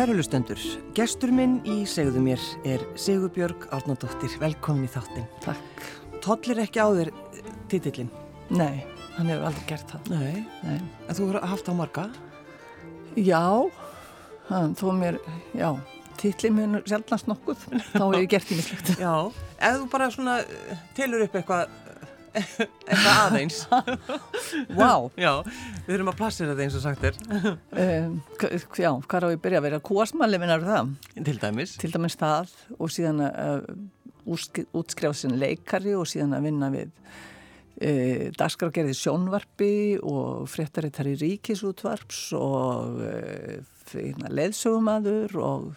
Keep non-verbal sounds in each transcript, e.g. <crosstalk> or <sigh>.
Kæru lustendur, gestur minn í segðu mér er Sigurbjörg Árnardóttir, velkomin í þáttin. Takk. Tollir ekki á þér titillin? Nei, hann hefur aldrei gert það. Nei. Nei. En þú hefur haft á marga? Já, hann, þó mér, já, titli mér sjálfnast nokkuð, þá hefur ég gert í mislegt. <laughs> Já. Ef þú bara svona eh, telur upp eitthvað eitthvað aðeins. <laughs> Vá, Já, við þurfum að plassira þetta eins og sagt er. Um, já, hvað á ég byrja að vera? Kúasmalli minnar það, Til dæmis. Til dæmis það og síðan að uh, útskrifa sin leikari og síðan að vinna við uh, dagskrágerði sjónvarpi og fréttarittar í ríkisútvarps og uh, leðsögumadur og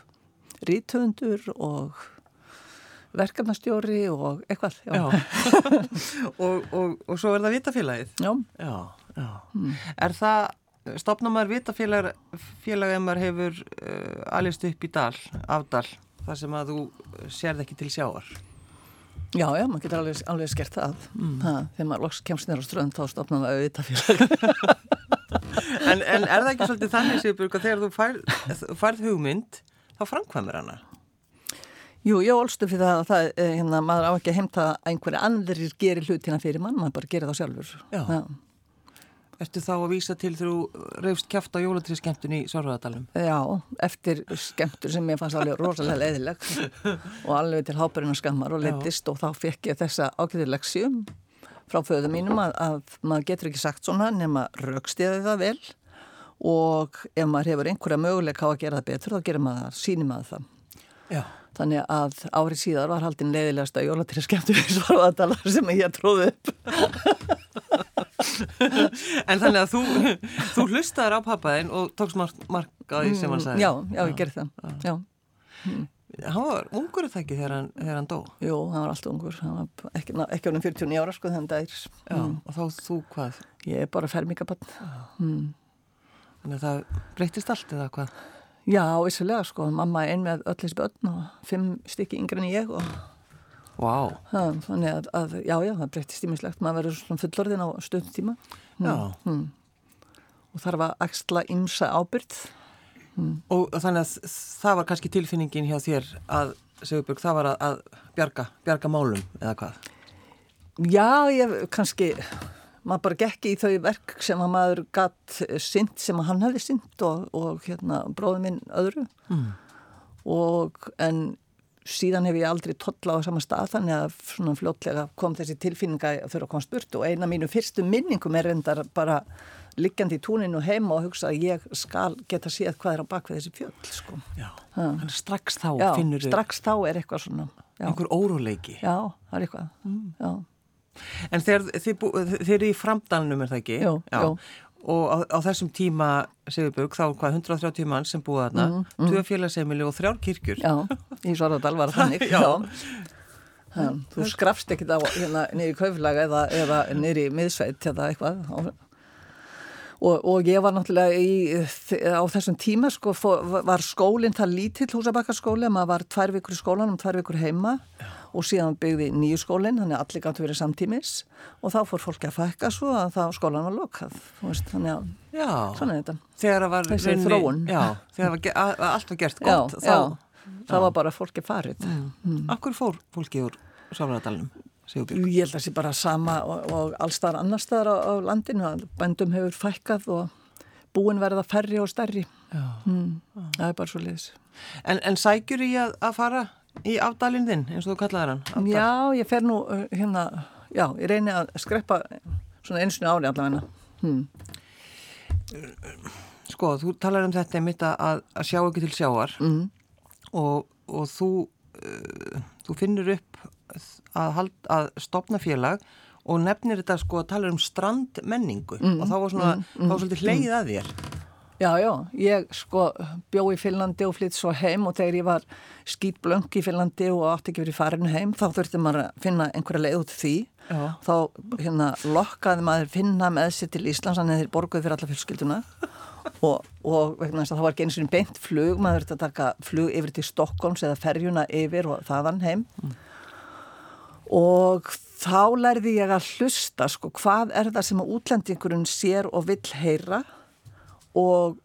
rítöfundur og verkefnastjóri og eitthvað <laughs> og, og, og svo er það vitafélagið Já. Já, já. Er það stopna maður vitafélag félag ef maður hefur uh, alist upp í dal, afdal þar sem að þú sérð ekki til sjáar Já, já, maður getur alveg, alveg skert það. Mm. það. Þegar maður loks kemst nýra á strönd þá stopnaðum við auðvitað fyrir. <laughs> en, en er það ekki svolítið þannig Sigurbjörg að þegar þú færð, færð hugmynd þá framkvæmur hana? Jú, ég ólstu fyrir það að það, hérna, maður á ekki að heimta að einhverja andrir gerir hlutina fyrir mann, maður bara gerir það sjálfur. Já. Já. Ertu þá að vísa til þú reyfst kæft á jólatri skemmtun í Sörðardalum? Já, eftir skemmtur sem ég fannst alveg rosalega leiðileg og alveg til háparinn og skammar og leittist og þá fekk ég þessa ákveðilegsjum frá föðu mínum að, að maður getur ekki sagt svona nema raukstiði það vel og ef maður hefur einhverja möguleika á að gera það betur þá gerir maður það, sínir maður það. Já. Þannig að árið síðar var haldinn leiðilegast að jólatri skemmtur í Sörðardalar sem ég tróði upp. en þannig að þú, þú hlustaður á pappaðinn og tókst markaði sem hann sagði Já, já, ég gerði það já. Mm. Hann var ungur það ekki þegar hann, þegar hann dó? Jú, hann var alltaf ungur hann var ekki, ekki ánum 49 ára sko að það er mm. Og þá þú hvað? Ég er bara fermingabann mm. Þannig að það breytist allt eða hvað? Já, vissulega sko, mamma er ein með öll þessi börn og fimm stykki yngre en ég og Wow. Það, þannig að, að, já, já, það breytist ímislegt, maður verður svona fullorðin á stundum tíma. Já. Mm. Og þarf að axla ymsa ábyrð. Mm. Og þannig að það var kannski tilfinningin hjá þér að, Sigurbjörg, það var að, að bjarga, bjarga málum eða hvað? Já, ég kannski, maður bara gekki í þau verk sem að maður gatt synd sem að hann hefði synd og, og hérna bróðum minn öðru. Mm. Og en síðan hef ég aldrei tolla á sama stað þannig að svona fljótlega kom þessi tilfinninga að þurfa að koma spurt og eina mínu fyrstu minningum er reyndar bara liggjandi í túninu heima og hugsa að ég skal geta séð hvað er á bakvið þessi fjöld sko. Já, þannig strax þá já, finnur þau... Strax þá er eitthvað svona. Já. Einhver óróleiki. Já, það er eitthvað, mm. já. En þegar þið, þið eru í framdalnum er það ekki? Jú, já. Og á, á þessum tíma, Sigurbjörg, þá hvað 130 mann sem búið þarna, mm, mm. tvö félagsemili og þrjár kirkjur. Já, í Svarðardal var þannig. <laughs> já. já. Þú skrafst ekkit á hérna niður í kauflaga eða, eða niður í miðsveit eða eitthvað. Og, og ég var náttúrulega í, á þessum tíma, sko, var skólinn það lítill húsabakkarskóli, maður var tvær vikur í skólanum, tvær vikur heima. Já og síðan byggði nýju skólinn, þannig að allir gætu verið samtímis og þá fór fólki að fækka svo að þá skólan var lokað, veist, þannig að já, svona er þetta. Þegar það var þróun. Já, þegar var, að, að allt var gert gott. Þá, það var bara fólki farið. Mm. Mm. Akkur fór fólki úr Sáfræðardalunum? Ég held að það sé bara sama og, og allstaðar annar staðar á, á landinu að bændum hefur fækkað og búin verða færri og stærri. Mm. Það er bara svo leiðis. En, en sækjur í að, að fara í afdalinn þinn, eins og þú kallaði hann Afdal. Já, ég fer nú uh, hérna já, ég reyni að skreppa svona einsinu ári allavegna hmm. Sko, þú talar um þetta einmitt að, að sjá ekki til sjáar mm. og, og þú þú finnur upp að, hald, að stopna félag og nefnir þetta sko að tala um strandmenningu mm. og þá var svona, mm. þá var svolítið hleyið að þér Já, já, ég sko bjó í Finnlandi og flytt svo heim og þegar ég var skýtblöng í Finnlandi og átti ekki verið farinu heim þá þurfti maður að finna einhverja leið út því já. þá hérna lokkaði maður finna með sér til Íslands þannig að þeir borguði fyrir alla fjölskylduna og, og vegna þess að það var ekki eins og einn beint flug, maður þurfti að taka flug yfir til Stokkólms eða ferjuna yfir og þaðan heim mm. og þá lærði ég að hlusta sko hvað er það sem að útlendingurinn sér og vill heyra og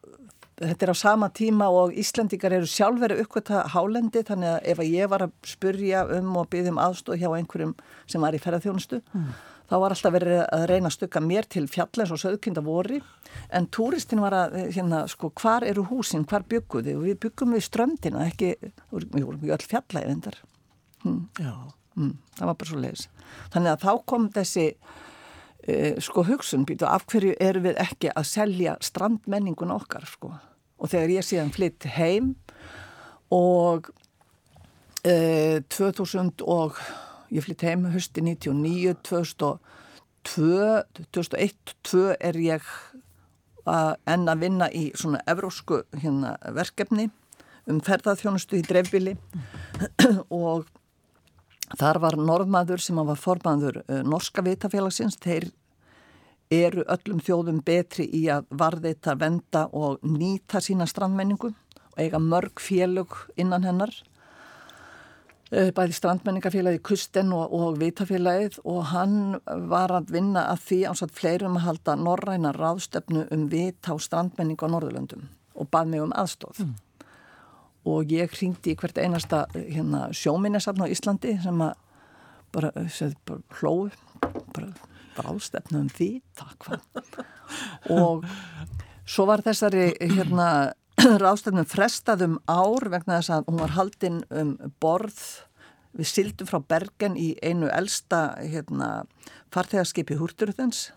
þetta er á sama tíma og Íslandikar eru sjálfveri uppkvöta hálendi þannig að ef að ég var að spurja um og byggja um aðstóð hjá einhverjum sem var í ferðarþjónustu mm. Þá var alltaf verið að reyna að stukka mér til fjallins og söðkynda voru en túristin var að, hérna, sko, hvar eru húsin, hvar bygguði og við byggum við ströndina, ekki, við vorum við öll fjallæg vendar. Hm. Hm. Það var bara svo leiðis. Þannig að þá kom þessi uh, sko hugsun býtu af hverju eru við ekki að selja strandmenningun okkar sko og þegar ég síðan flytt heim og uh, 2000 og ég flytt heim hösti 99 2002 2001 2002 er ég að enn að vinna í svona evrósku hérna, verkefni um ferðarþjónustu í dreifbili og þar var norðmaður sem var formaður uh, norska vitafélagsins. Þeir eru öllum þjóðum betri í að varðeita, venda og nýta sína strandmenningu og eiga mörg félög innan hennar. eh, bæði strandmenningafélagi Kusten og, og Vitafélagið og hann var að vinna að því ásatt fleirum að halda norræna ráðstöfnu um vita og strandmenning á Norðurlöndum og bað mig um aðstóð mm. og ég hringdi í hvert einasta hérna, sjóminnesafn á Íslandi sem að bara, bara hlóðu bara ráðstefnu um því takk <laughs> og svo var þessari hérna, <clears throat> ráðstefnu frestað um ár vegna þess að hún var haldinn um borð við sildum frá Bergen í einu elsta hérna, farþegarskipi Húrturðens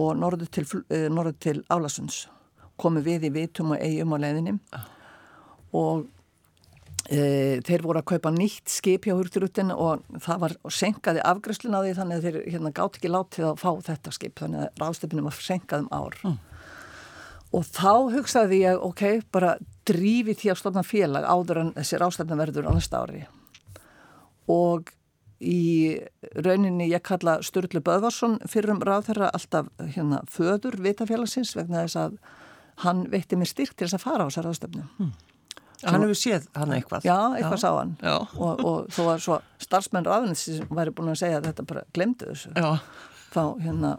og norður til, eh, til Álasunds. Komu við í vitum og eigum á leðinni og E, þeir voru að kaupa nýtt skip hjá hurtirutin og það var senkaði afgræslun á því þannig að þeir hérna, gátt ekki látið að fá þetta skip. Þannig að ráðstöpunum var senkað um ár. Mm. Og þá hugsaði ég ok, bara drífi því að stofna félag áður en þessi ráðstöfna verður á næsta ári og í rauninni ég kalla Sturlu Böðvarsson fyrir um ráð þeirra alltaf hérna föður vitafélagsins vegna þess að hann veitti mér styrk til þess að fara á þessar ráðstöfnu mm. Hann hefur séð hann eitthvað. Já, eitthvað já. sá hann og, og þó var svo starfsmenn ráðnins sem væri búin að segja að þetta bara glemdi þessu. Já. Þá hérna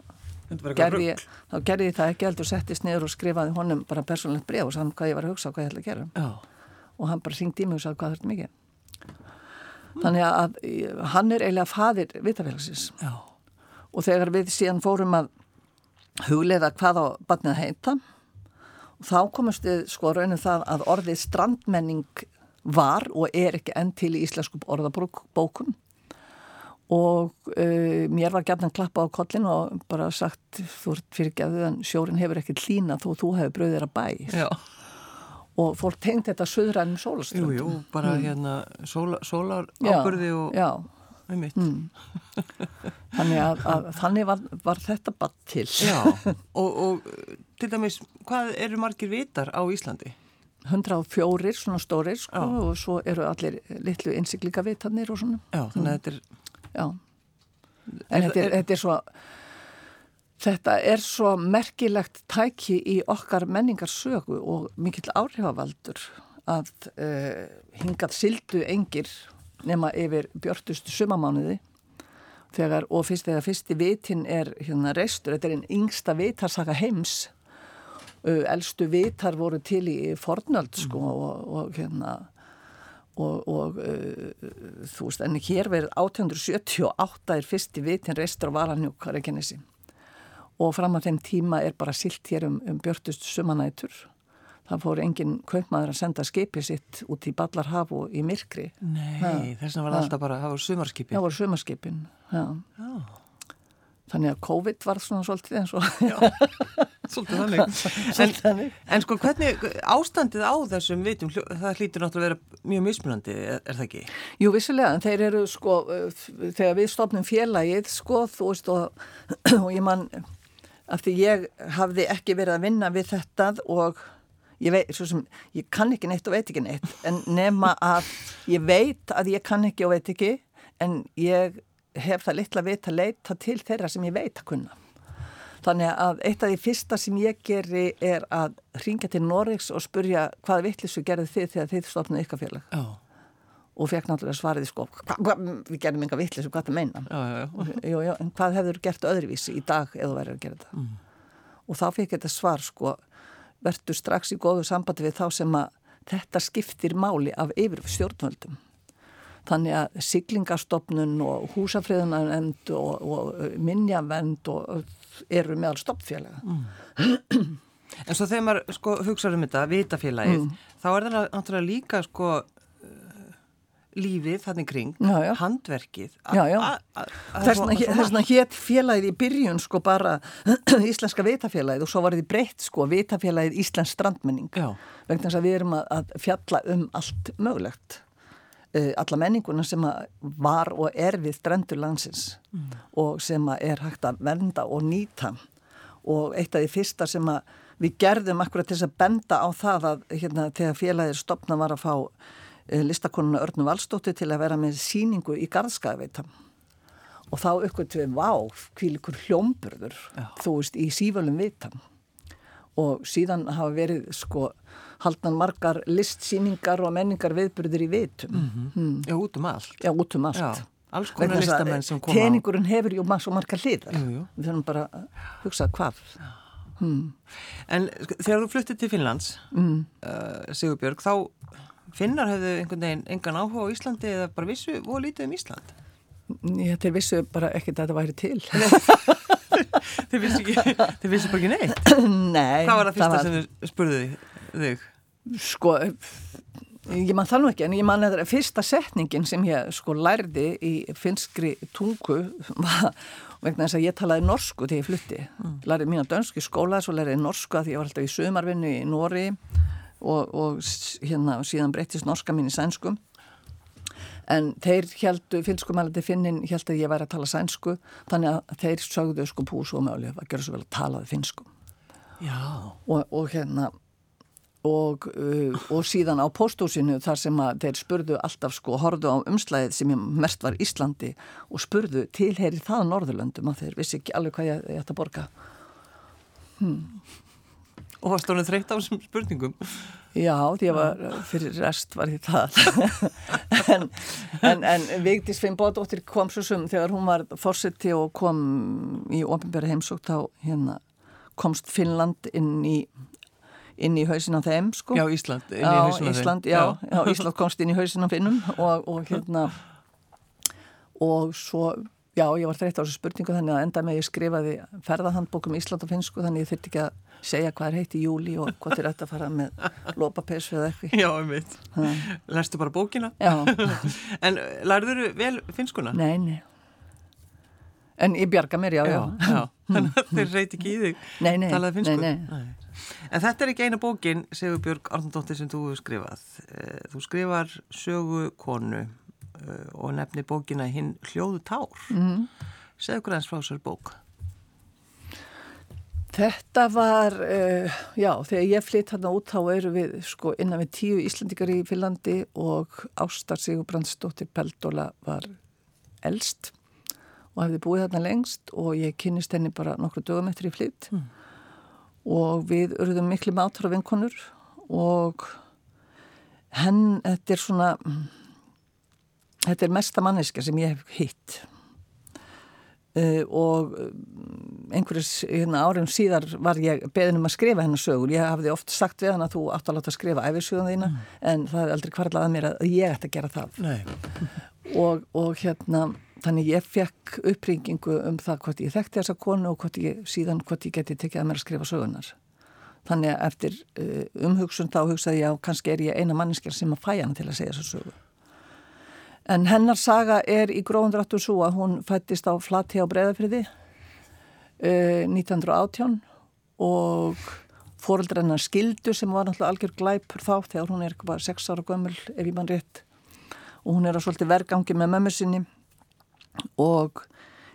gerði ég, þá gerði ég það ekki heldur settist niður og skrifaði honum bara persónlegt breg og sann hvað ég var að hugsa og hvað ég ætla að gera. Já. Og hann bara syngdi í mig og sagði hvað þetta mikið. Mm. Þannig að hann er eiginlega fadir vitafélagsins. Og þegar við síðan fórum að hugleiða hvað á batnið að heita þá komast við sko raunum það að orðið strandmenning var og er ekki enn til í íslensku orðabókum og uh, mér var gætnan klappa á kollin og bara sagt þú ert fyrirgeðuð en sjórin hefur ekki hlína þó þú hefur bröðir að bæ Já. og fólk tengt þetta söðrænum sólaströndum Jú, jú, bara mm. hérna sólar, sólar ábyrði og Já, mm. þannig að, að þannig var, var þetta bara til Já, <laughs> og, og til dæmis, hvað eru margir vitar á Íslandi? 104 svona stórir sko og svo eru allir litlu innsiklíka vitarnir og svona Já, þannig að þetta er Já, en er, þetta, er, þetta er svo þetta er svo merkilegt tæki í okkar menningarsögu og mikill áhrifavaldur að uh, hingað sildu engir nema yfir björtustu sumamánuði þegar, og fyrst þegar fyrsti vitin er hérna reistur, þetta er einn yngsta vitarsaka heims. Uh, elstu vitar voru til í fornöld sko mm. og, og hérna og, og uh, þú veist, en hér verið 1878 er fyrsti vitin reistur á Valanjúk og fram að þeim tíma er bara silt hér um, um björtustu sumanætur það fór engin kaupmaður að senda skipið sitt út í Ballarhaf og í Myrkri. Nei, þess vegna var það alltaf bara það voru sumarskipin. Það voru sumarskipin, já. já. Þannig að COVID var svona svolítið eins og <laughs> svolítið þannig. <laughs> En, en sko hvernig ástandið á þessum vitum, það hlýtur náttúrulega að vera mjög mismunandi, er, er það ekki? Jú, vissulega, en þeir eru sko þegar við stofnum félagið sko, þú veist og, <clears throat> og ég mann af því ég hafði ekki verið að vinna við þetta og ég veit, svo sem, ég kann ekki neitt og veit ekki neitt, en nema að ég veit að ég kann ekki og veit ekki en ég hef það litla veit að leita til þeirra sem ég veit að kunna þannig að eitt af því fyrsta sem ég geri er að ringja til Norriks og spurja hvaða vittlisu gerði þið þegar þið stofnaði ykkar félag oh. og fekk náttúrulega svariði sko hva, hva, við gerðum enga vittlisu, hvað það meina oh, <laughs> oh, jú, jú, en hvað hefur gert öðruvísi í dag eða verið að gera þetta mm. og þá fekk þetta svar sko verður strax í góðu sambandi við þá sem að þetta skiptir máli af yfir stjórnvöldum. Þannig að siglingastofnun og húsafriðunarend og, og minnjavend eru meðal stoppfélaga. Mm. <clears throat> En svo þegar maður sko, hugsaður um þetta, vitafélagið, mm. þá er það náttúrulega líka sko lífið þannig kring, já, já. handverkið þess vegna hétt félagið í byrjun sko bara <clears throat> Íslenska vitafélagið og svo var þetta breytt sko vitafélagið Íslensk strandmenning vegna þess að við erum að, að fjalla um allt mögulegt alla menninguna sem var og er við strendur landsins mm. og sem er hægt að venda og nýta. Og eitt af því fyrsta sem við gerðum akkurat til að benda á það að hérna, þegar félagið stopna var að fá Eh, listakonuna Örnum Valstóttir til að vera með síningu í Garðskæðveita og þá uppgötu við vá, kvílikur hljómburður þú veist, í sífölum vitan og síðan hafa verið sko haldnan margar listsýningar og menningar viðburður í vitum mm -hmm. mm. Já, út um allt Já, út um allt Já, alls konar listamenn sem koma á Teningurinn hefur ju svo margar hliðar við þurfum bara að hugsa hvað hmm. En þegar þú fluttið til Finnlands mm. uh, Sigurbjörg, þá finnar hefðu einhvern veginn engan áhuga á Íslandi eða bara vissu og lítið um Ísland? Já, þeir vissu bara ekkert að þetta væri til. <laughs> <laughs> þeir vissu ekki, þeir vissu bara ekki neitt? <clears throat> Nei. Hvað var það fyrsta það var... sem þau spurði þig? Sko, ég man það nú ekki, en ég man að fyrsta setningin sem ég sko lærði í finskri tungu var vegna þess að ég talaði norsku þegar ég flutti. Mm. Lærið mín á dönsku skóla, svo lærið norsku að ég var alltaf í sömarvinnu í Nóri og, og hérna síðan breytist norska mín í sænsku en þeir heldu, fylgskumælandi finnin held að ég væri að tala sænsku þannig að þeir sögðu sko pús og möguleg að gera svo vel að talaði finsku og, og hérna og, uh, og síðan á pósthúsinu þar sem að þeir spurðu alltaf sko, horfðu á umslæðið sem mest var Íslandi og spurðu tilheyri það Norðurlöndum? Að þeir vissi ekki alveg hvað ég, ætti að borga. Hmm og varst ánum þreytt á þessum spurningum? Já, því að var, fyrir rest var ég það. <laughs> En, en, en Vigdís Finnbóðdóttir kom svo sem þegar hún var fórseti og kom í ofinbæra heimsókt þá hérna, komst Finnland inn í inn í hausin á þeim sko. Já, Ísland, inn í hausin á þeim. Já, já, Ísland komst inn í hausin á Finnum og, og hérna og svo Já, ég var þreytt á þessu spurningu þannig að enda með ég skrifaði ferðahandbókum Ísland og finsku þannig ég þurfti ekki að segja hvað er heitt í júli og hvað er þetta fara með lópapessu eða eitthvað. Já, ég veit. Lærstu bara bókina? Já. <laughs> en lærður þú vel finskuna? Nei, nei. En ég bjarga mér, já, já. Já. Þannig <laughs> <laughs> að þeir reyti ekki í þig nei, nei? Nei, nei. En þetta er ekki eina bókin, Sigur Björg Arnaldóttir, sem þú skrifað. Eh, þú skrifar sögu konu eh, og nefni bókina hinn hljóðu tár. Mm. Segðu hvernig frá þessar bók? Þetta var, uh, já, þegar ég flytt hann út þá eru við sko innan við tíu Íslandikar í Finlandi og Ástar Sigurbrandsdóttir Peldóla var eldst og hefði búið þarna lengst og ég kynist henni bara nokkru dögum eftir í flytt mm. og við urðum miklu mátur af vinkonur og henn, þetta er svona, þetta er mesta manneska sem ég hef hitt Uh, og eh, einhverjus hérna, árum síðar var ég beðin um að skrifa hennar sögur. Ég hafði oft sagt við hann að þú átt að láta skrifa æfisögum þína mm. en það er aldrei kvarlað að mér að ég ætti að gera það. Og, og hérna þannig ég fekk uppringingu um það hvort ég þekkti þessa konu og hvort ég, síðan hvort ég geti tekið að mér að skrifa sögunar þannig að eftir uh, umhugsun þá hugsaði ég að kannski er ég eina manninskjar sem að fæ hann til að segja þessa sögu En hennar saga er í gróðundrættu svo að hún fættist á Flati á Breðafriði uh, 1918 og fóreldrennar skildu sem var náttúrulega algjör glæpur þá þegar hún er bara 6 ára gömul ef ég mann rétt. Og hún er að svolítið vergangi með mömmu sinni. Og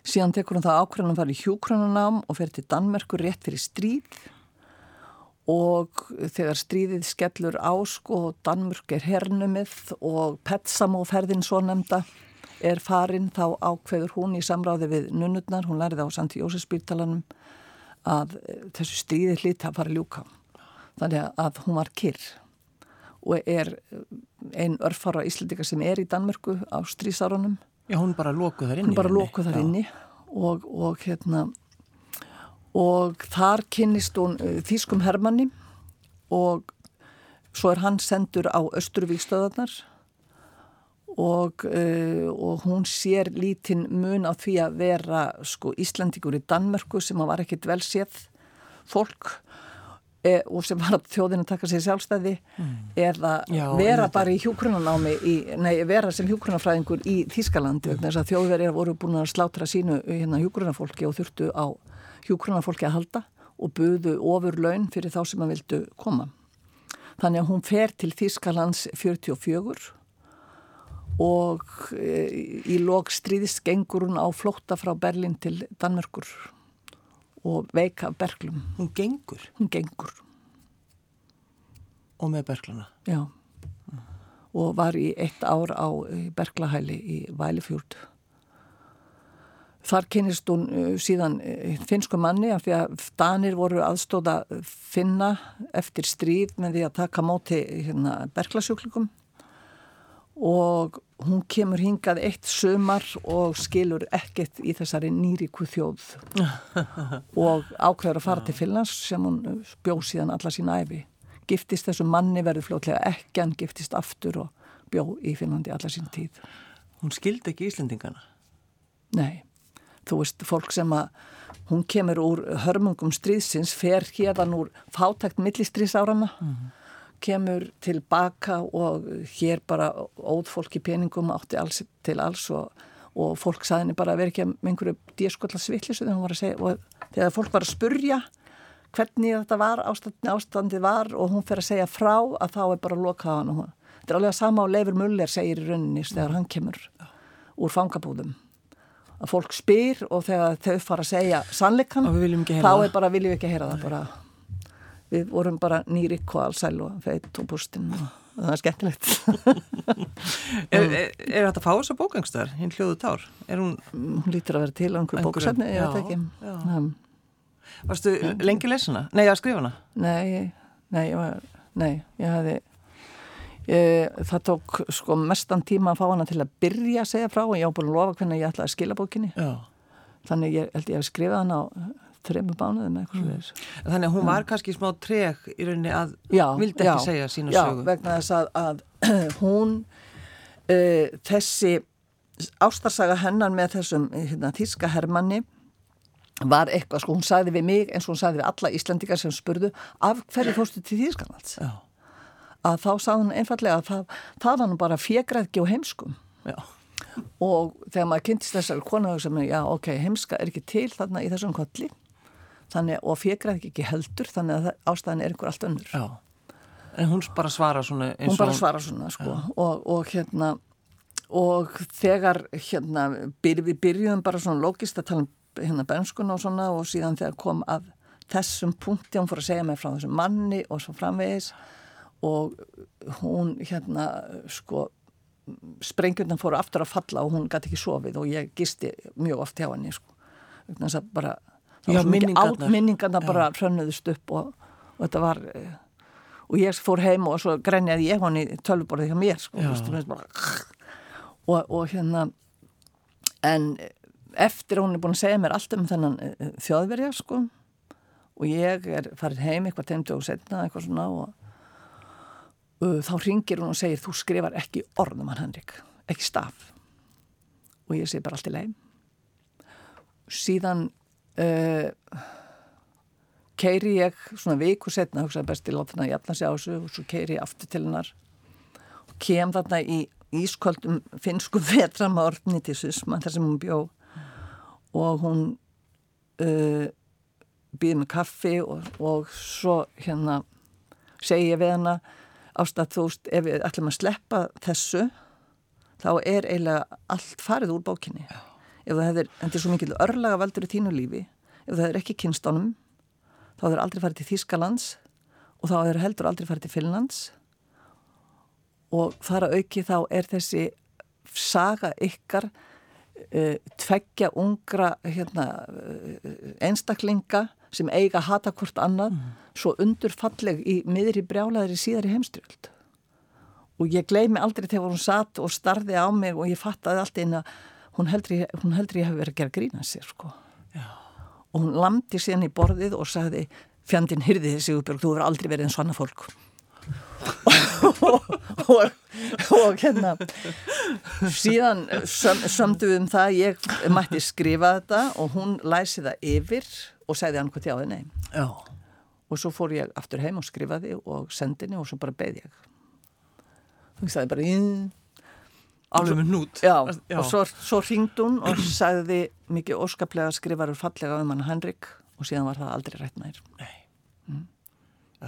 síðan tekur hún það ákveðan að fara í hjúkrunanám og fer til Danmerkur rétt fyrir stríð og þegar stríðið skellur ásk og Danmurk er hernumið og Petsamóferðin svo nefnda er farin þá ákveður hún í samráði við nunnurnar, hún lærið á Santi Jósefsbyrtalanum að eh, þessu stríði hlýtt að fara ljúka. Þannig að hún var kyrr og er eh, einn örfara íslendika sem er í Danmörku á strísárunum Já, hún bara lókuð þar inni Hún bara lókuð þar inni og, og hérna og þar kynnist hún uh, Þýskum Hermanni og svo er hann sendur á Östurvíkstöðarnar og, uh, og hún sér lítinn mun á því að vera sko Íslandíkur í Danmörku sem var ekkit vel séð fólk e, og sem var að þjóðinu taka sér sjálfstæði mm. eða Já, vera bara í hjúkrunanámi í, nei, vera sem hjúkrunafræðingur í Þískalandi mm. þess að þjóðverðir voru búin að slátra sínu hérna hjúkrunafólki og þurftu á hjúkrunafólki að halda og buðu ofur laun fyrir þá sem að vildu koma þannig að hún fer til Þískalands 44 og e, í lok stríðist gengur hún á flótta frá Berlin til Danmörkur og veika berglum. Hún gengur? Hún gengur. Og með bergluna? Já. Og var í eitt ár á berglahæli í Vælifjórd. Þar kynist hún uh, síðan uh, finsku manni af því að Danir voru aðstóða finna eftir stríð með því að taka móti hérna, berglasjúklingum og hún kemur hingað eitt sömar og skilur ekkert í þessari nýriku þjóð <laughs> og ákveður að fara til Finlands sem hún bjóð síðan alla sín æfi. Giftist þessu manni verður fljótlega ekki en giftist aftur og bjóð í Finlandi alla sín tíð. Hún skildi ekki Íslendingana? Nei, þú veist, fólk sem að hún kemur úr hörmungum stríðsins fer hérðan úr fátækt millistriðsárana mm -hmm kemur tilbaka og hér bara óð fólk í peningum átti alls til alls og, og fólk saðinni bara að vera ekki með einhverju díaskotla svillis og þegar fólk var að spurja hvernig þetta var, ástandi, ástandi var og hún fer að segja frá að þá er bara að loka hann og hún þetta er alveg að sama á Leifur Muller segir í rauninni þegar hann kemur úr fangabúðum að fólk spyr og þegar þau fara að segja sannleikan þá er bara viljum við ekki heyra það bara. Við vorum bara nýri kvalsæl og feitt og bústinn og það er skemmtilegt. <laughs> Er, er, er þetta að fá þessa bókangstar, hinn hljóðu tár? Hún... hún lítur að vera til á einhverju bóksefni, ég veit ekki. um, Varstu lengi lesuna? Nei, að skrifa hana? Nei, nei, ég var, nei, ég hefði ég, það tók sko mestan tíma að fá hana til að byrja að segja frá og ég á búin að lofa hvernig ég ætlaði að skila bókinni já. þannig ég held ég að skrifa hana á þrejum bánuðum eitthvað mm. Þannig að hún var kannski smá treg í rauninni að já, vildi ekki já, segja sína já, sögu. Já, vegna þess að, að <clears throat> hún uh, þessi ástarsaga hennar með þessum hérna, þíska hermanni var eitthvað, sko hún sagði við mig eins og hún sagði við alla Íslandikar sem spurðu af hverju fórstu til Þískanalds að þá sagði hún einfallega að það, það var nú bara fjegraðgi og heimskum. Já. Og þegar maður kynntist þessari konaðu sem er, já ok, heimska er ekki til þarna í þessum kolli. Þannig, og fjegraði ekki heldur þannig að ástæðin er einhver allt önnur. Já, en hún bara svara svona Hún bara svara svona, sko. Og, og hérna og þegar hérna byr, við byrjuðum bara svona logist að tala um hérna benskun og svona og síðan þegar kom að þessum punkti hún fór að segja mig frá þessum manni og svo framvegis og hún hérna sko sprengjurna fóru aftur að falla og hún gæti ekki sofið og ég gisti mjög oft hjá henni sko. Þannig að bara minningarnar. bara hrönnuðust upp og, og þetta var eh, og ég fór heim og svo grenjaði ég honni tölvuborðið hjá mér sko, bara, og, og hérna en eftir hún er búin að segja mér allt um þennan eh, þjóðverja sko og ég er farið heim eitthvað teimtu og setna eitthvað svona og þá ringir hún og segir þú skrifar ekki orðum hann Henrik. Ekki staf. Og ég segi bara allt í leið síðan uh, keiri ég svona viku setna, hugsaði besti láta þarna jafna sig á þessu og svo keiri ég aftur til hennar. Og kem þarna í ísköldum finsku <laughs> vetramárni til Susma þar sem hún bjó. Og hún uh, býði með kaffi og, og svo hérna segi ég við hana ástætt þú veist ef við ætlum að sleppa þessu þá er eiginlega allt farið úr bókinni. Ef það hefur, en þetta er svo mikil örlaga valdur í tínu lífi, ef það hefur ekki kynstónum, þá hefur aldrei farið til Þýskalands og þá hefur heldur aldrei farið til Finnlands. Og þar að auki þá er þessi saga ykkar uh, tveggja ungra hérna, uh, einstaklinga sem eiga að hata hvort annað mm. svo undurfalleg í miðri brjálaðir í síðar í heimstyrjöld og ég gleymi aldrei þegar hún satt og starði á mig og ég fattaði allt eina hún heldur ég, heldur ég hafi verið að gera grína sér sko Já. og hún landi síðan í borðið og sagði fjandin hyrði þessi Sigurbjörg, þú hefur aldrei verið en svona fólk og, <laughs> og, og hérna síðan söm, sömdu við um það ég mætti skrifa þetta og hún læsi það yfir og segði hann hvað tjáði nei Já. og svo fór ég aftur heim og skrifaði og sendinni og svo bara beð ég þú sagði bara ég Alveg með nút Já, Já. og svo, svo ringd hún og sagði mikið óskaplega skrifarur fallega um hann Henrik og síðan var það aldrei rætt nær Nei mm.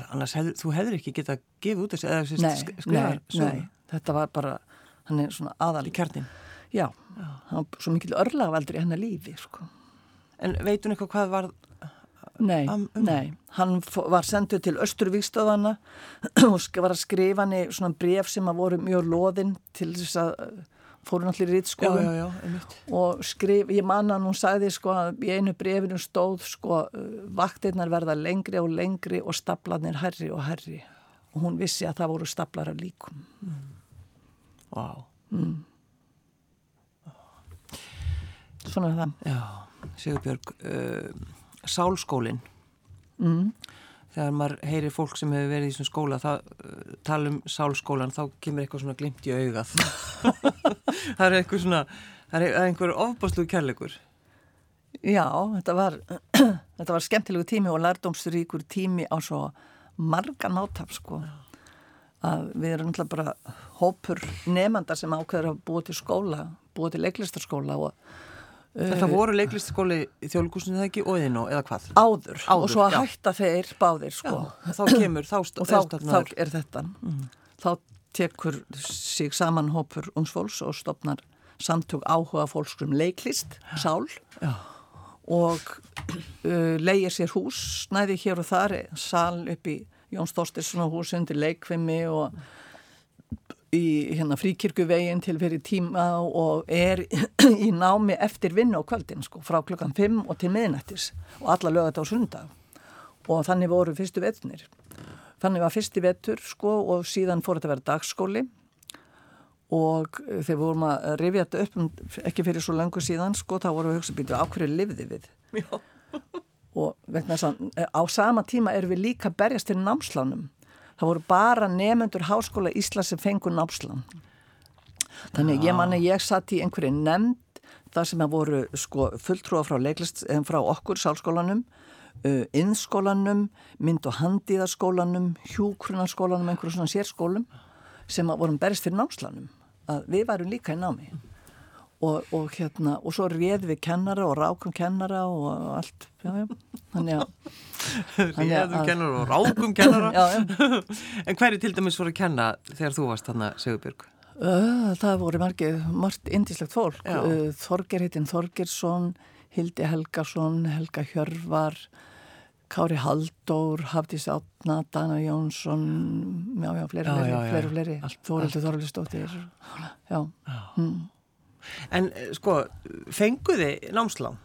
Annars hefur, þú hefur ekki getað gefið út þessi eða nei, skrifar Nei, nei, þetta var bara hann er svona aðal Í kjartin Já, Já. svo mikil örlagvaldur í hennar lífi sko. En veitun eitthvað hvað var Nei, um, um. nei, hann var senduð til Östurvíkstöðana <clears throat> og var að skrifa hann í svona bref sem að voru mjög loðinn til þess að fóru náttúrulega í rítskóðum og skrif, ég manna hann, hún sagði sko að í einu brefinu stóð sko vaktirnar verða lengri og lengri og staplarnir herri og herri og hún vissi að það voru staplar af líkum. Mm. Wow mm. Svona það. Já, Sigurbjörg uh, Sálskólin mm. Þegar maður heyri fólk sem hefur verið í svona skóla það, uh, tala um sálskólan þá kemur eitthvað svona glimt í augað. <laughs> Það er eitthvað svona það er einhver ofbáslu kærleikur. Já, þetta var <clears throat> þetta var skemmtilegu tími og lærdómsríkur tími á svo marga nátaf sko. Að við erum náttúrulega bara hópur nefnda sem ákveður að búa til skóla búa til leiklistarskóla og Þetta uh, voru leiklistaskóli í þjóðlugúsinu það ekki og eðinu eða hvað? Áður, áður og svo að já. hætta þeir báðir sko. Já, þá kemur, þá, og þá, þá er þetta. Mm. Þá tekur sig saman hópur ungsfólks og stopnar samtök áhuga fólkskum leiklist, sál já. og uh, leigir sér hús, snæði hér og þar, sál upp í Jóns Þorstinsson hús undir leikvimi og í hérna, fríkirkuvegin til fyrir tíma og er í námi eftir vinnu á kvöldin sko, frá klukkan 5 og til miðnættis og alla lögat á sundag og þannig voru fyrstu vettunir þannig var fyrsti vettur sko og síðan fór þetta að vera dagskóli. Og þegar vorum að rifja þetta upp um, ekki fyrir svo langu síðan sko þá vorum við hugsa býtu á hverju livði við? Já. og vegna þess að á sama tíma erum við líka berjast til námslánum það voru bara nefnendur háskóla Ísla sem fengur námslan þannig ég manni ég satt í einhverju nefnd þar sem að voru sko, fulltrúa frá, leiklist, eh, frá okkur sálskólanum uh, innskólanum, mynd- og handíðaskólanum hjúkrunarskólanum, einhverju svona sérskólum sem vorum berist fyrir námslanum að við værum líka í námi og, og hérna og svo réð við kennara og rákum kennara og allt já, já. þannig að <laughs> réðum kennara og rákum kennara <laughs> já, <laughs> en hverju til dæmis voru að kenna þegar þú varst þarna Segurbjörg? Uh, það voru margið margt indislegt fólk Þorger hittinn Þorgersson Hildi Helgarsson, Helga Hjörvar Kári Haldór Hafdís Átna, Dana Jónsson já já, fleiri, fleiri, fleiri, fleiri. Þórildur Þorlistóttir já, já. Hmm. En eh, sko, fenguði námslán?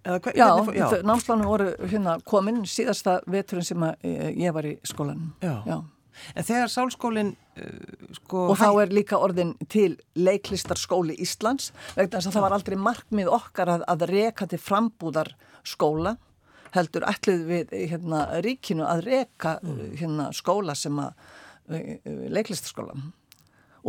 Hver, já, já. námslánum voru hérna komin síðasta veturinn sem eh, ég var í skólanum. Já. já. En þegar sálskólinn uh, sko... Og þá er líka orðin til leiklistarskóli Íslands vegna þess að það var aldrei markmið okkar að, að reka til frambúðar skóla heldur ætlið við hérna ríkinu að reka mm. hérna skóla sem að leiklistarskóla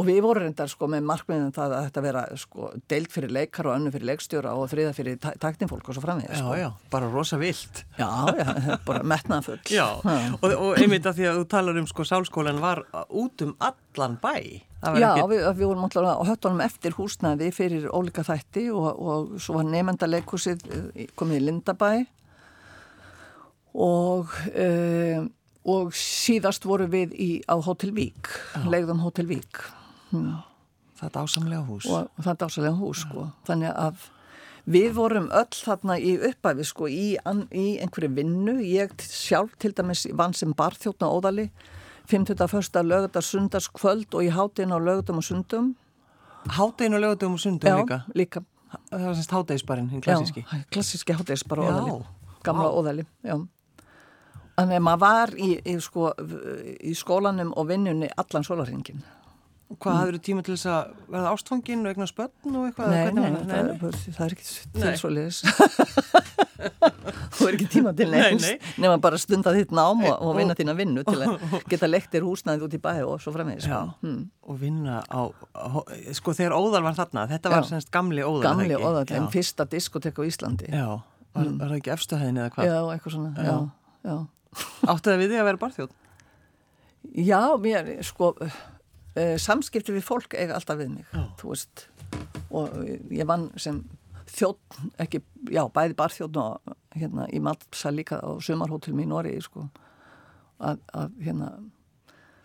og við vorum reyndar sko með markmiðin það að þetta vera sko deilt fyrir leikar og önnu fyrir leikstjóra og þriða fyrir taktinfólk og svo framvegð sko. Já, já, bara rosa vilt. Já, já, <laughs> bara metnað full. Já, og, og einmitt að því að þú talar um sko sálskólan var út um allan bæ. Já, ekki... við, við vorum alltaf á höttunum eftir húsnaði fyrir ólika þætti og, og svo var nefnda leikúsið eh, komið í Lindabæ. Og e, og síðast voru við í, á Hotel Vík, legðum Hotel Vík hmm. það er dásamlega hús og það er dásamlega hús sko. þannig að við vorum öll þarna í uppæfi sko, í, í einhverju vinnu ég sjálf til dæmis vann sem barþjóttna óðali 51. lögadar sundarskvöld og ég háti inn á lögadum og sundum Háti inn á lögadum og sundum já, líka? líka Það var semst hátegisbarinn, hinn klassíski Já, klassíski hátegisbar óðali Gamla Vá. óðali, já Þannig að maður var í, í, sko, í skólanum og vinnunni allan sólarhengin Hvað hafður þú tíma til þess að verða ástfangin og eignar spötn og eitthvað? Nei, nei, nei, það, er, það er ekki til svo leiðis. <laughs> Þú er ekki tíma til neins nema bara stunda þitt nám og, og vinna þína vinnu til að <laughs> geta lektir húsnaðið út í bæði og svo framvegis. Sko. Já, hmm. og vinna á, sko þegar Óðal var þarna, þetta var semst gamli Óðal. Gamli Óðal, en fyrsta diskotek á Íslandi. Já, var, mm. var það ekki efstuhæðin eða hvað? Já, eitthvað svona, já, já. Áttu það við því að vera barþjóð? Já, mér, sko samskipti við fólk eiga alltaf við mig já. þú veist og ég vann sem þjótt ekki, já, bæði barþjótt og hérna í Malpsa líka á sumarhótelum í Nóri sko að, að hérna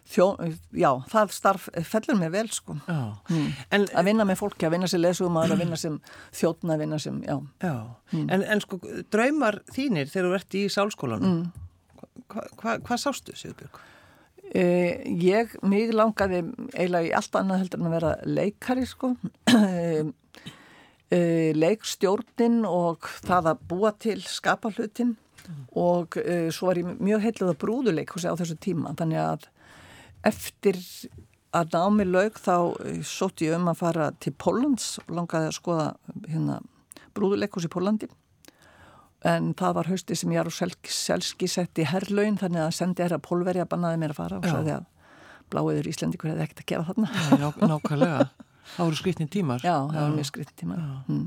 Þjó, já, það starf fellur mig vel sko mm. en, að vinna með fólki, að vinna sem lesum að vinna sem þjóttna, að vinna sem já, já. Mm. En, en sko, draumar þínir þegar þú ert í sálskólanum mm. hvað hva, hva sástu Sigurbjörg? Uh, ég, mig langaði eiginlega í allt annað heldur en að vera leikari sko. Uh, leikstjórnin og það að búa til skapahlutin og svo var ég mjög heitluð að brúðuleik á þessu tíma. Þannig að eftir að námi laug þá sótt ég um að fara til Pólans og langaði að skoða hérna brúðuleikus í Pólandi en það var hausti sem Jarú Selski sett í herrlaun þannig að sendi herra pólveri að bannaði mér að fara og sagði að bláiður Íslandikur hefði ekkert að gera þarna. Já, nákvæmlega, það voru skrittni tímar. Já, það voru mjög skrittni tímar. Mm.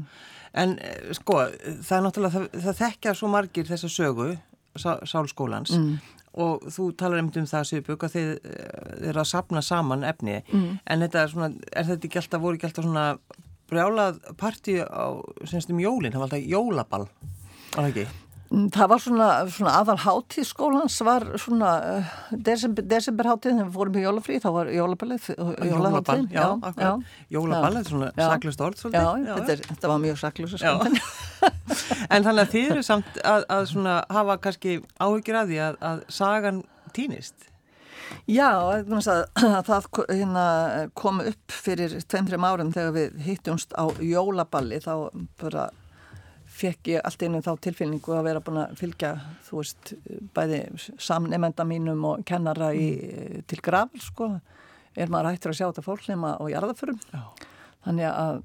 En eh, sko, það er náttúrulega það, það þekkja svo margir þessa sögu sá, sálskólans. Mm. og þú talar einmitt um það Sýrbjörg að þið eh, eru að sapna saman efni. Mm. en þetta er svona, er þetta ekki alltaf, voru ekki alltaf svona brjálað parti á semstum jólinn, það var alltaf jólaball Það ekki? Mm, það var svona, svona aðal hátíð skólans var svona uh, desember, desemberhátíð þegar við fórum í jólafrí þá var jólaballið Jólaball, já, akkurat. Jólaball, þetta er svona saklust orð Já, já. Þetta, er, þetta var mjög saklust <laughs> En þannig að þið eru samt að, að svona hafa kannski áhugir að því að, að sagan týnist? Já, að, <clears throat> að það hérna, kom upp fyrir 2-3 árum þegar við hittumst á jólaballi þá bara fekk ég allt einu þá tilfélningu að vera búin að fylgja, þú veist, bæði samnemenda mínum og kennara í, mm. til grafl, sko, er maður hættur að sjá þetta fólklema og jarðaförum. Þannig að,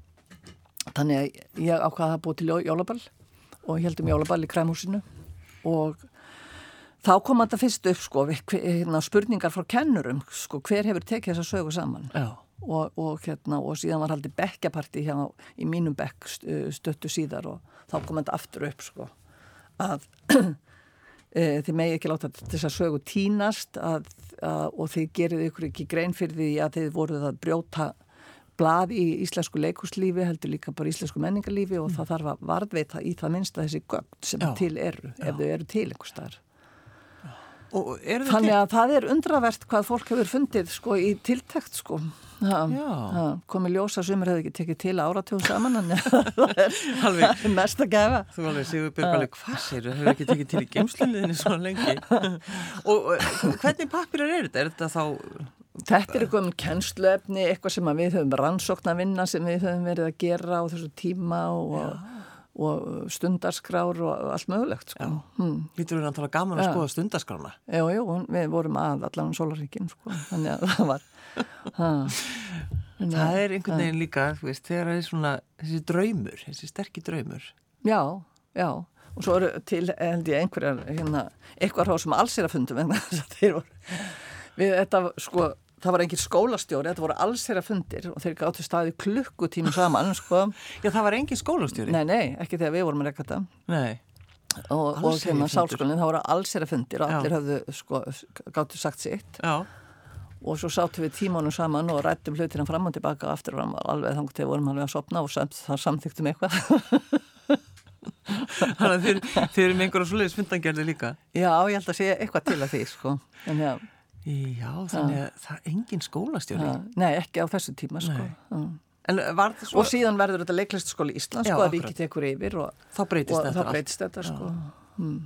þannig að ég ákvaði að búið til jólaball og heldum jólaball í kræmhúsinu og þá kom þetta fyrst upp, sko, hérna, spurningar frá kennurum, sko, hver hefur tekið þessa sögu saman? Og, og, hérna, og síðan var haldið bekkjaparti í mínum bekk stöttu síðar og þá kom þetta aftur upp sko að <clears throat> e, þið megi ekki láta þess að sögu tínast að, að, og þið gerið ykkur ekki grein fyrir því að þið voruð að brjóta blað í íslensku leikuslífi heldur líka bara íslensku menningarlífi og mm. það þarf að varðveita í það minnsta þessi gögn sem já, til eru, já. ef þau eru til einhver staðar Þannig að það er undravert hvað fólk hefur fundið sko í tiltækt sko. Komið ljósa sumur hefði ekki tekið til áratjóð saman en það er mest að gefa Þú alveg séu byrjum hvað það hefur ekki tekið til í gemsluðinni svo lengi? <laughs> Og hvernig pappirar er þetta? Er þetta þá Þetta er eitthvað um kennsluefni, eitthvað sem við höfum rannsókn að vinna sem við höfum verið að gera á þessu tíma og, og stundarskrár og allt mögulegt. Sko. Hmm. Lítur við að tala gaman að skoða stundarskrána? Já, já, við vorum að allan solaríkinn, sko. þannig að það var <laughs> það er einhvern veginn líka veist, þegar það er svona þessi draumur þessi sterkir draumur já, já og svo eru til held ég einhverjar hérna, eitthvað ráð sem alls er að fundum en þeir voru við þetta sko það var engin skólastjóri, þetta voru alls þeirra fundir og þeir gáttu staði klukkutíma saman sko. <laughs> Já, það var engin skólastjóri? Nei, nei, ekki þegar við vorum að rekka þetta. Nei. Og, og hérna sálskólinn, það voru alls þeirra fundir og allir hafðu sko, gáttu sagt sitt. Já. Og svo sáttu við tímónum saman og rættum hlutina fram og tilbaka og aftur og alveg þangt þegar vorum alveg að sopna og samt, það samþyktum eitthvað. <laughs> Þannig að þeir, þeir eru með einhverja svoleiðis fundangerði líka? Já, ég held að segja eitthvað til að því sko. en, já, já, þannig að það er engin skólastjóri. Nei, ekki á þessu tíma sko. svo... og síðan verður þetta leiklistaskóli í Ísland sko, að ríkit ekkur yfir og þá breytist og þetta, breytist þetta sko. mm.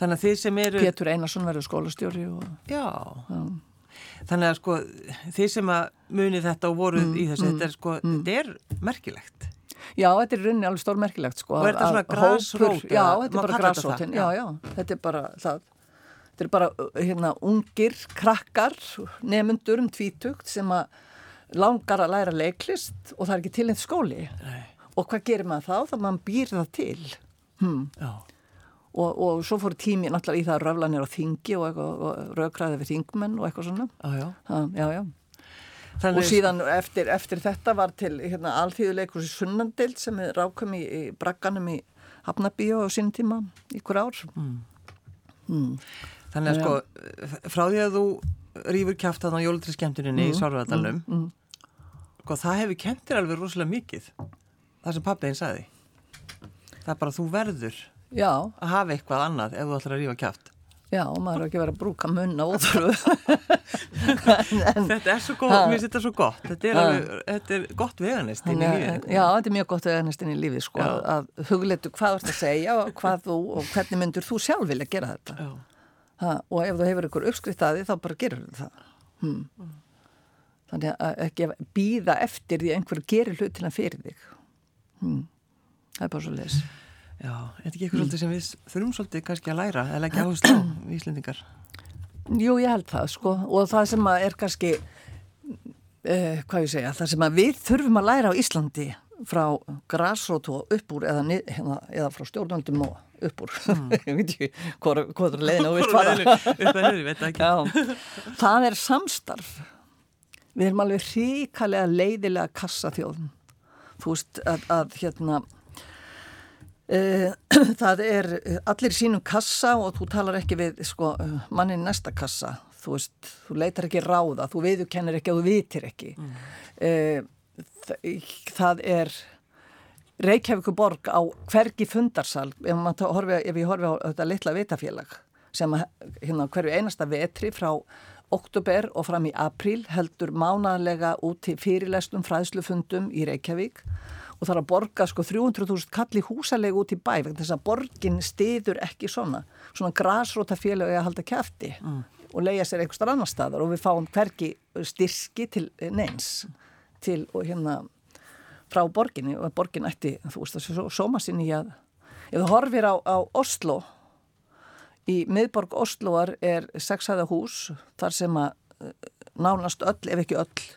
Þannig að þið sem eru Pétur Einarsson verður skólastjóri og... Já, já þannig að sko þið sem að muni þetta og voruð mm, í þessu, mm, þetta er sko mm. þetta er merkilegt. Já, þetta er rauninni alveg stór merkilegt sko Og er þetta svona græsrót? Já, þetta er bara græsrótin já, já, þetta er bara það Þetta er bara hérna ungir krakkar nefnundur um tvítugt sem að langar að læra leiklist og það er ekki til eitt skóli Nei. og hvað gerir maður þá? þá maður býr það til hmm. og, og svo fór tími náttúrulega í það að röfla nér á þingi og, og, og raukraði við þingmenn og eitthvað svona ah, já. Ha, já, já. og síðan eftir, eftir þetta var til hérna, alþýðuleikur í Sunnandild sem er rákum í, í bragganum í Hafnabíu á sín tíma ykkur ár mm. Mm. Þannig að sko frá því að þú rýfur kæft að á jólutri skemmtuninni mm. í Sárvæðardalum mm, mm. sko það hefur kentir alveg rosalega mikið það sem pappiðin sagði. Það er bara þú verður Já. að hafa eitthvað annað ef þú ætlar að rýfa kæft Já, og maður er ekki verið að brúka munna <laughs> óþröfu Þetta er svo gott, mér finnst þetta svo gott. Þetta er, alveg, þetta er gott veganist í lífið Já, þetta er mjög gott veganist í lífið sko, að hugleitu hvað þú ert að segja og hvað þú og hvernig myndur þú sjálf vilja gera þetta ha, og ef þú hefur ykkur uppskrift að því þá bara gerur það hmm. Þannig að ekki býða eftir því að einhverju gerir hlutina fyrir þig hmm. Það er bara svo les Já, er þetta ekki eitthvað mm. sem við þurfum svolítið kannski að læra eða ekki áherslu á Íslendingar? Jú, ég held það sko og það sem er kannski uh, hvað ég segja, það sem við þurfum að læra á Íslandi frá græsrótu og upp úr eða, hérna, eða frá stjórnvöldum og upp úr. Mm. <laughs> ég veit ekki hvað er leiðin á vilt fara. það er samstarf. Við erum alveg ríkalega leiðilega kassaþjóðum. Þú veist að, að hérna Eh, <clears throat> það er eh, allir sínum kassa og þú talar ekki við sko, eh, mannin næsta kassa. Þú veist, þú leitar ekki ráða þú viðkennir ekki og þú vitir ekki. Mm. það er Reykjavíku borg á hvergi fundarsal ef, horfi, ef ég horfi á þetta litla vitafélag sem hérna hverju einasta vetri frá oktober og fram í april heldur mánalega út til fyrirlestum fræðslufundum í Reykjavík og þarf að borga sko 300.000 kalli húsalegu út í bæ vegna þess að borgin stiður ekki svona svona grasróta félagi að halda kæfti mm. og leia sér einhverstar annar staðar og við fáum hverki styrki til neins til og hérna frá borginni og borgin ætti þú veist þessu sóma sinni að ef þú horfir á, á Oslo í miðborg Osloar er sexhæða hús þar sem að eh, nánast öll ef ekki öll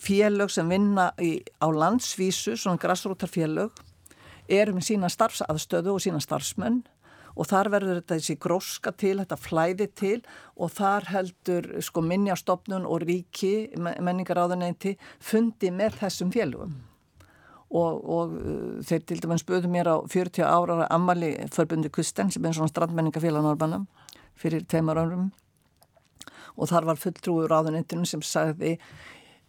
félög sem vinna í, á landsvísu, svona grassrútarfélög, eru með sína starfsaðstöðu og sína starfsmenn og þar verður þetta þessi gróska til, þetta flæði til og þar heldur sko minnjastofnun og ríki, menningaráðuneyti, fundi með þessum félögum. Og, og uh, þeir til dæmis spöðu mér á 40 ára ammali förbundi Kusten sem er svona strandmenningafélag Norrbanna fyrir teimar árum. Og þar var fulltrúur áðunettunum sem sagði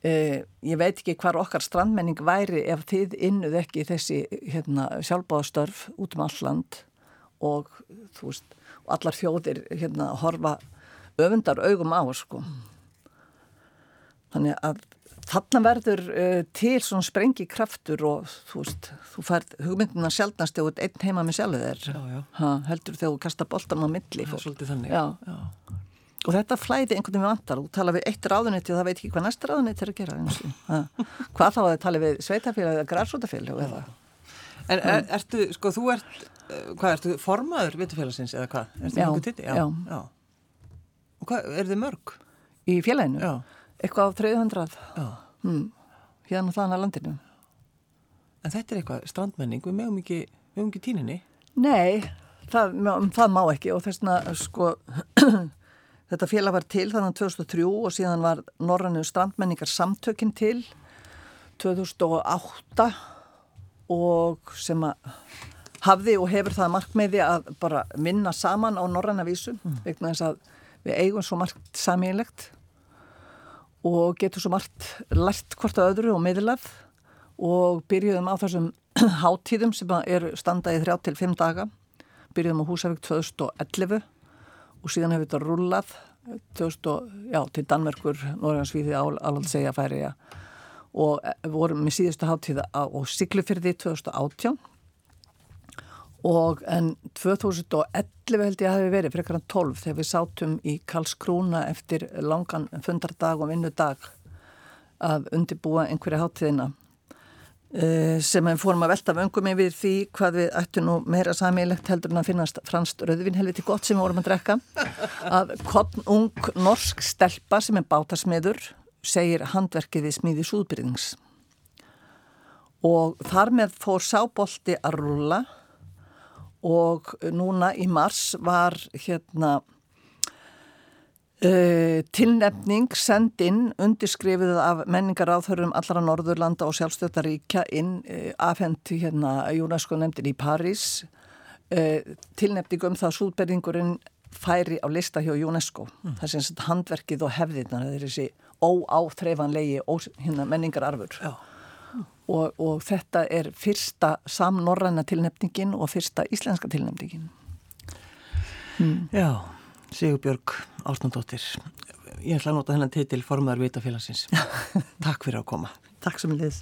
Uh, ég veit ekki hvar okkar strandmenning væri ef þið innuð ekki þessi hérna, sjálfbáðastörf út um alland og þú veist, og allar þjóðir hérna horfa öfundar augum á sko. Þannig að þarna verður uh, til svona sprengi kraftur og þú veist, þú færð hugmyndina sjálfnast eða einn heima með sjálfu þér heldur þegar þú kasta boltan á milli Það er svolítið þannig já. Já. Og þetta flæði einhvern veginn vantar, þú tala við eitt ráðunetti og það veit ekki hvað næsta ráðunetti er að gera. <laughs> hvað þá að það tala við sveitafélag eða græsótafélag eða? En er, ertu, sko, þú ert, eh, hvað, ertu formaður vitufélagsins eða hvað? Já, já. já. Og hvað, er þið mörg? Í félaginu? Já. Eitthvað á 300. Já. Hmm. Hérna þannig að landinu. En þetta er eitthvað strandmenning, við mögum ekki, ekki tíninni? Nei, það, það má ekki og þess að, sko... <clears throat> Þetta félag var til þannig 2003 og síðan var Norrannu strandmenningar samtökinn til 2008 og sem að hafði og hefur það markmiði að bara vinna saman á Norrannavísu mm. vegna þess að við eigum svo margt samílegt og getur svo margt lært hvort að öðru og miðlað. Og byrjuðum á þessum <clears throat> hátíðum sem er standaði þrjá til fimm daga. Byrjuðum á Húsavík 2011 og síðan hefur þetta rullað 2000, já, til Danmerkur, Norðansvíði, Álandsegja færi ja. og eh, vorum með síðustu háttíða á Siglufyrði 2018 og en 2011 held ég að hafi verið frekar en 12 þegar við sátum í Karlskrúna eftir langan fundardag og vinnudag að undibúa einhverja háttíðina Eh, sem við fórum að velta vöngum yfir því hvað við ættum nú meira samílegt heldur en að finnast franst röðvin helviti gott sem við vorum að drekka. Að ung norsk stelpa sem er bátasmiður segir handverkið við smíði súðbyrðings og þar með fór sábolti að rúla og núna í mars var hérna uh, tilnefning send inn undirskrifuð af menningaráþörum allara Norðurlanda og sjálfstöðaríkja inn uh, afhendi hérna UNESCO nefndin í París. Uh, tilnefning um það súðberðingurinn færi á lista hjá UNESCO. Mm. það sem handverkið og hefðirna það er þessi óáþreifanlegi hérna, menningararfur. Já og, og þetta er fyrsta samnorræna tilnefningin og fyrsta íslenska tilnefningin. Mm. Já, Sigurbjörg Ásnandóttir, ég ætla að nota hennan til formaður Vitafélagsins. <laughs> Takk fyrir að koma. Takk sem ég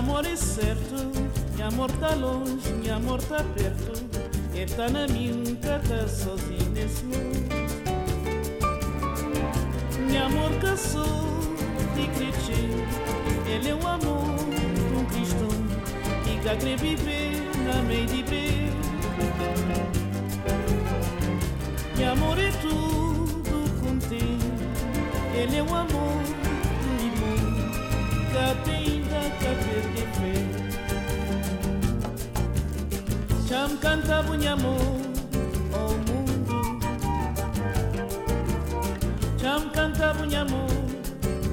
amor é certo, minha amor tá longe, minha amor tá perto. Ele tá na minha, tá sozinho nesse mundo. Minha amor caçou e cresceu, ele é o amor um cristão quer querer viver na meio de breu. Meu amor é tudo contigo, ele é o amor do irmão que tem chamkanta bunyamu oh mungu. Chamkanta bunyamu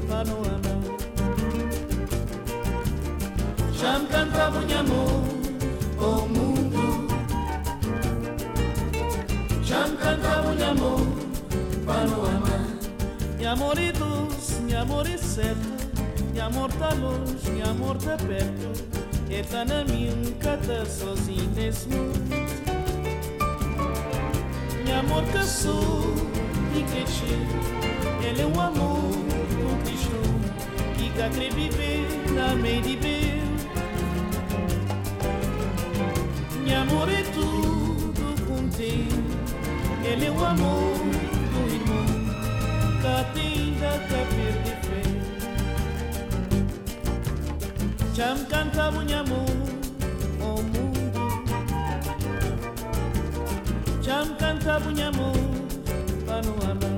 panoana chamkanta bunyamu oh mungu chamkanta bunyamu panoana nyamoritus nyamorisetu Minha amor tá longe, minha amor tá perto É tá na minha, nunca tá sozinho nesse mundo Minha amor caçou e cresceu Ele é o amor conquistou Que cá crê viver na meia de meu Minha amor é tudo contigo Ele é o amor do irmão Cá tem da cá perder kyamukanta bunyamu omuntu kyamukanta bunyamu bano wano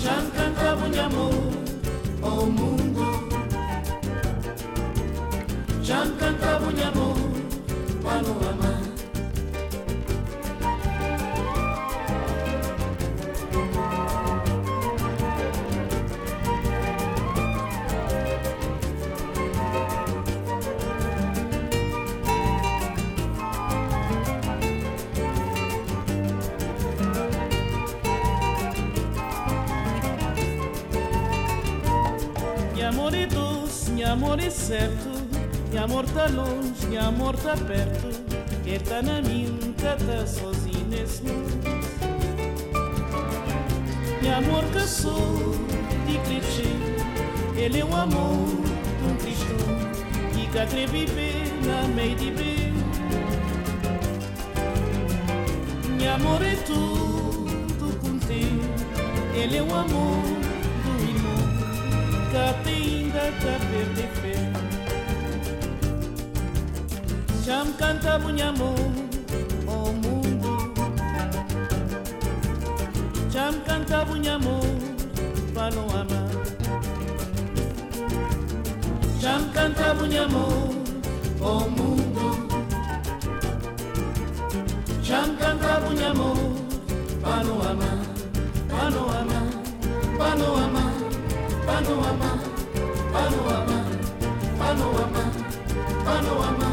kyamukanta bunyamu omuntu kyamukanta bunyamu bano wano certo, minha amor tá longe, minha amor tá perto. Ele tá na minha, tá sozinho nesse mundo. Meu amor caçou de clichê, ele é o amor de um cristão que quer viver na meio de bem. Meu amor é tudo contigo, ele é o amor nothing that's a pretty fit. Cham canta munhamu, oh mundo. Cham canta munhamu, paloama. Cham canta munhamu, oh mundo. Cham canta munhamu, paloama, paloama, paloama. Panorama Panorama Panorama Panorama